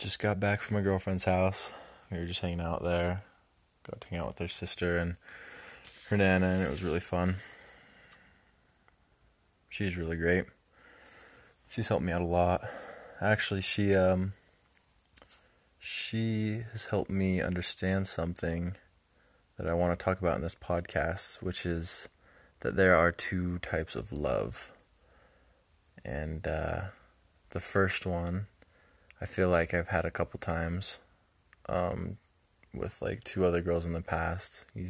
جِس کی back from I girlfriend ہیس میٚرِ ہیٚن کَتھ سِسٹَر ہَنفان گٔے شیٖز ہیٚلپ می الا ایکچُؤلی شی ام شلپ میٖ اَنڈَرسٹین سَمتھِ دَ اَے وون اکھ بَن پاٹ case which is that there are two type of love and the first one I feel like I've had a couple times um, with like two other girls in the past. You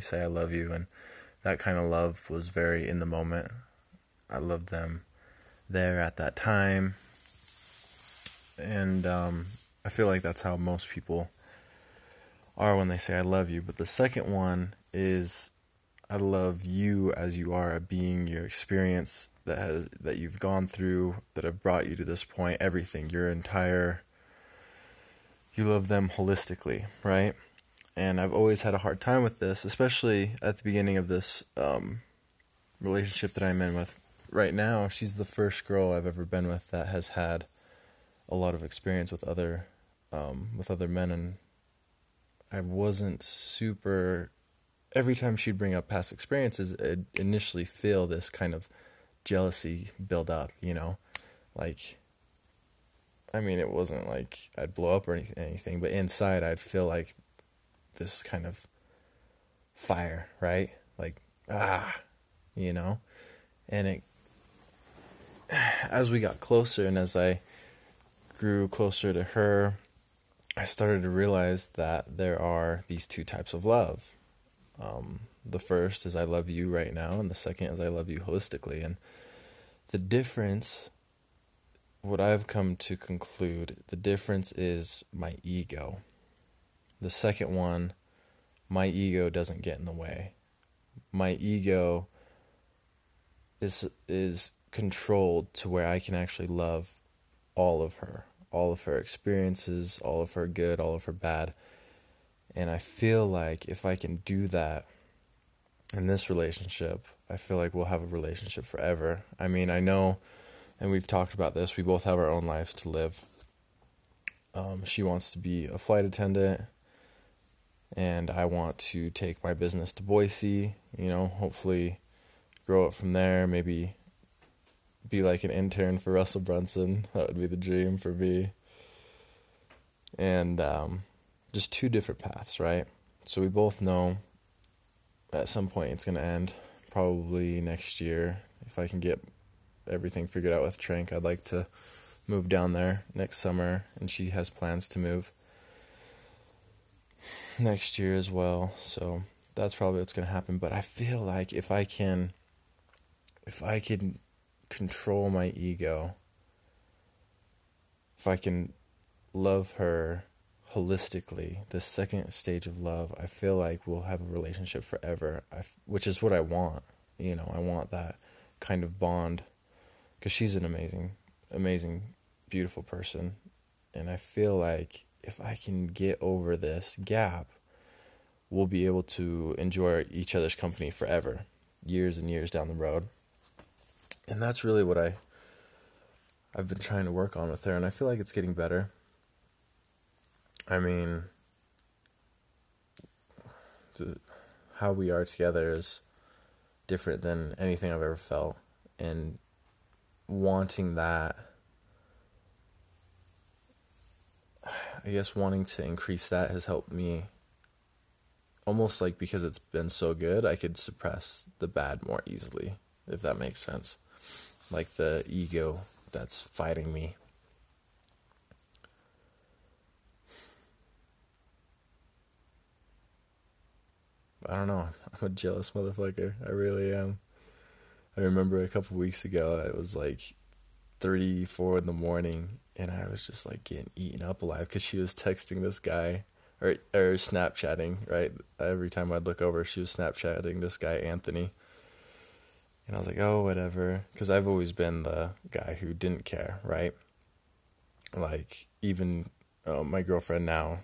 say I love you, and that kind of love was very in the moment. I loved them there at that time, and um, I feel like that's how most people are when they say I love you. But the second one is I love you as you are, a being, your experience that you've gone through, that have brought you to this point, everything, your entire, you love them holistically, right? And I've always had a hard time with this, especially at the beginning of this um, relationship that I'm in with right now. She's the first girl I've ever been with that has had a lot of experience with other um, men, and I wasn't super every time she'd bring up past experiences, I'd initially feel this kind of jealousy build up, you know, like, I mean, it wasn't like I'd blow up or anything, but inside I'd feel like this kind of fire, right? Like, ah, you know, and it, as we got closer and as I grew closer to her, I started to realize that there are these two types of love, um, the first is I love you right now, and the second is I love you holistically. And the difference, what I've come to conclude, the difference is my ego. The second one, my ego doesn't get in the way. My ego is controlled to where I can actually love all of her experiences, all of her good, all of her bad. And I feel like if I can do that in this relationship, I feel like we'll have a relationship forever. I mean, I know, and we've talked about this, we both have our own lives to live. Um, she wants to be a flight attendant, and I want to take my business to Boise, you know, hopefully grow it from there, maybe be like an intern for Russell Brunson. That would be the dream for me. And um, just two different paths, right? So we both know at some point it's going to end, probably next year. If I can get everything figured out with Trank, I'd like to move down there next summer, and she has plans to move next year as well. So that's probably what's going to happen. But I feel like if I can control my ego, if I can love her holistically second stage O لَ I feel like will have a relationship for ever which is what I want in one the kind of bond is an amazing amazing beautiful person and I feel like if I can get over this gap will be able to enjoy یہِ چھ company for ever years and years them um naturally we I I been سُہ ہاے work آو نہٕ تران I feel like it's getting better I mean, how we are together is different than anything I've ever felt, and wanting that, I guess wanting to increase that has helped me, almost like because it's been so good, I could suppress the bad more easily, if that makes sense. Like the ego that's fighting me جلس remember couple weeks ago was like three four the morning and as like kind in P کِز takes تہِ day ایٚنیپ chatting right every time I do کور snap chatting داے Ahmad no what ever cause always been there he did care right like even my grow for ناو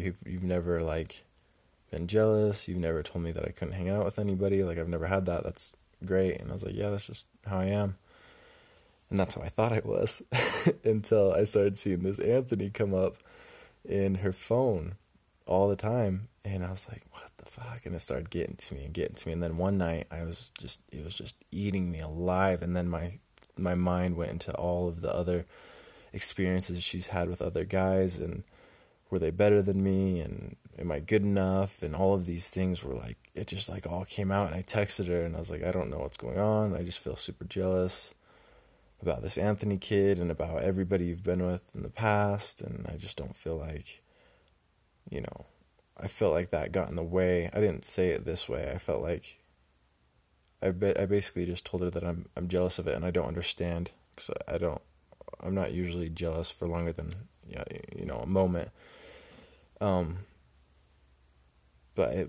U نیبر like ٕے کھیوٚن یہِ بَریٚک نیٚبَر ہیٚرس گرے نَتہٕ تارَے all time other experiences had with other guys would better than me and in my good enough in all this things وُ like it like اَوا کی ایٚکسیڈینٹ فیٖل سُپَر جلس ایٚنتھنی کیٚن ایٚوری بڈ ونو face then just don't feel like you know all like the go in the end say this way I feel like بیٚیہِ just one I do understand use phone and you know me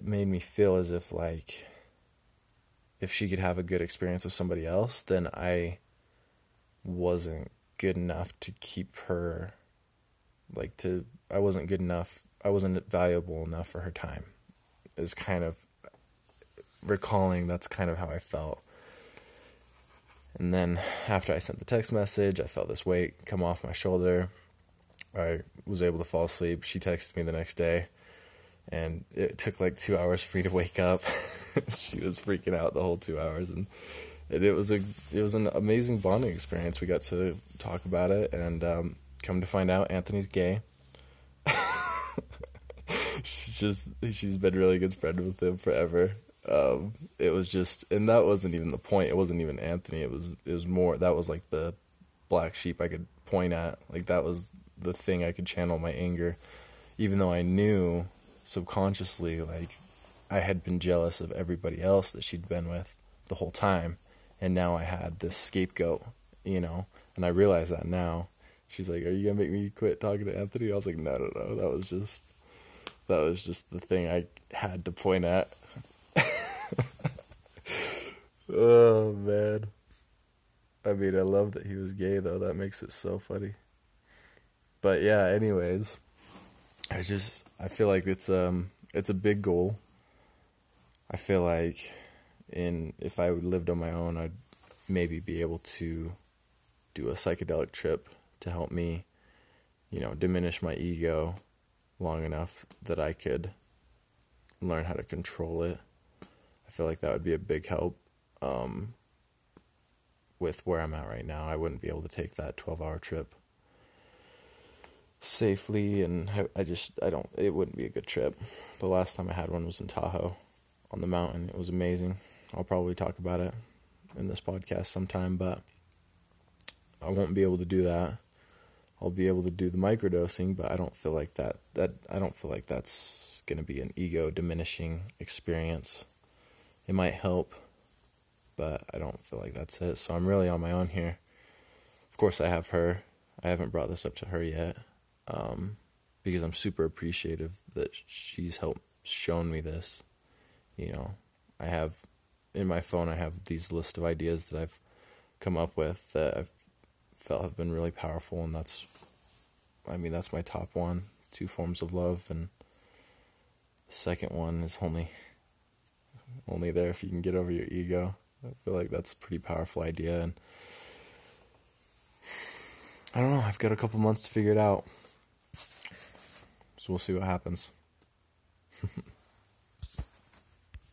me me feel is if like if she can have a good experience اوس سَمبَر یَلٕس then I was a good enough to keep her like to I was in good enough I was in valley اوب never her time it is kind awful then huge fi come off my shoulder آرزیبُلفاس she takes me the next and like amazing بانہٕ experience بارہمنی کے forever it was just in that was insane more that was like the پلاک she pet فوینا like that was the thing شین اوے anger اِوٕن سُہ خانشس شیٖتہِ ہو ژھانۍ نیو head the سِکیپ کوٚر یہِ now I feel like it it a big goal I feel like in if I would leave the my own a maybe bat you to a cycle trip to help me no diminish my ego long and of the ریکیڈ لن her control I feel like the ego heal with Puram I want be able take that ہو of a trip سَےلی in he a just um I would be کِرٛپ to lose time on the my was amazing او پرو تھا با in دپوٹ ki سمٹایم بونٛ bill the دوٚل the the my کِیُودر با room feel like that that a room feel like that's can be an eager the many experience a help با روٹ feel like that sir my own here of course a have her a have brother of her he because I'm super appreciative the چیٖز how شون مے دِس یہِ I ہیٚو in my phone I have this list ideas the if come up when like پیار phone that I me that my تھاپ one three forms of love be second one is ہے وایِک that free پیَرفُل idea have care مانس فِگیر آو سُہ اوس یور ہٮ۪پَنس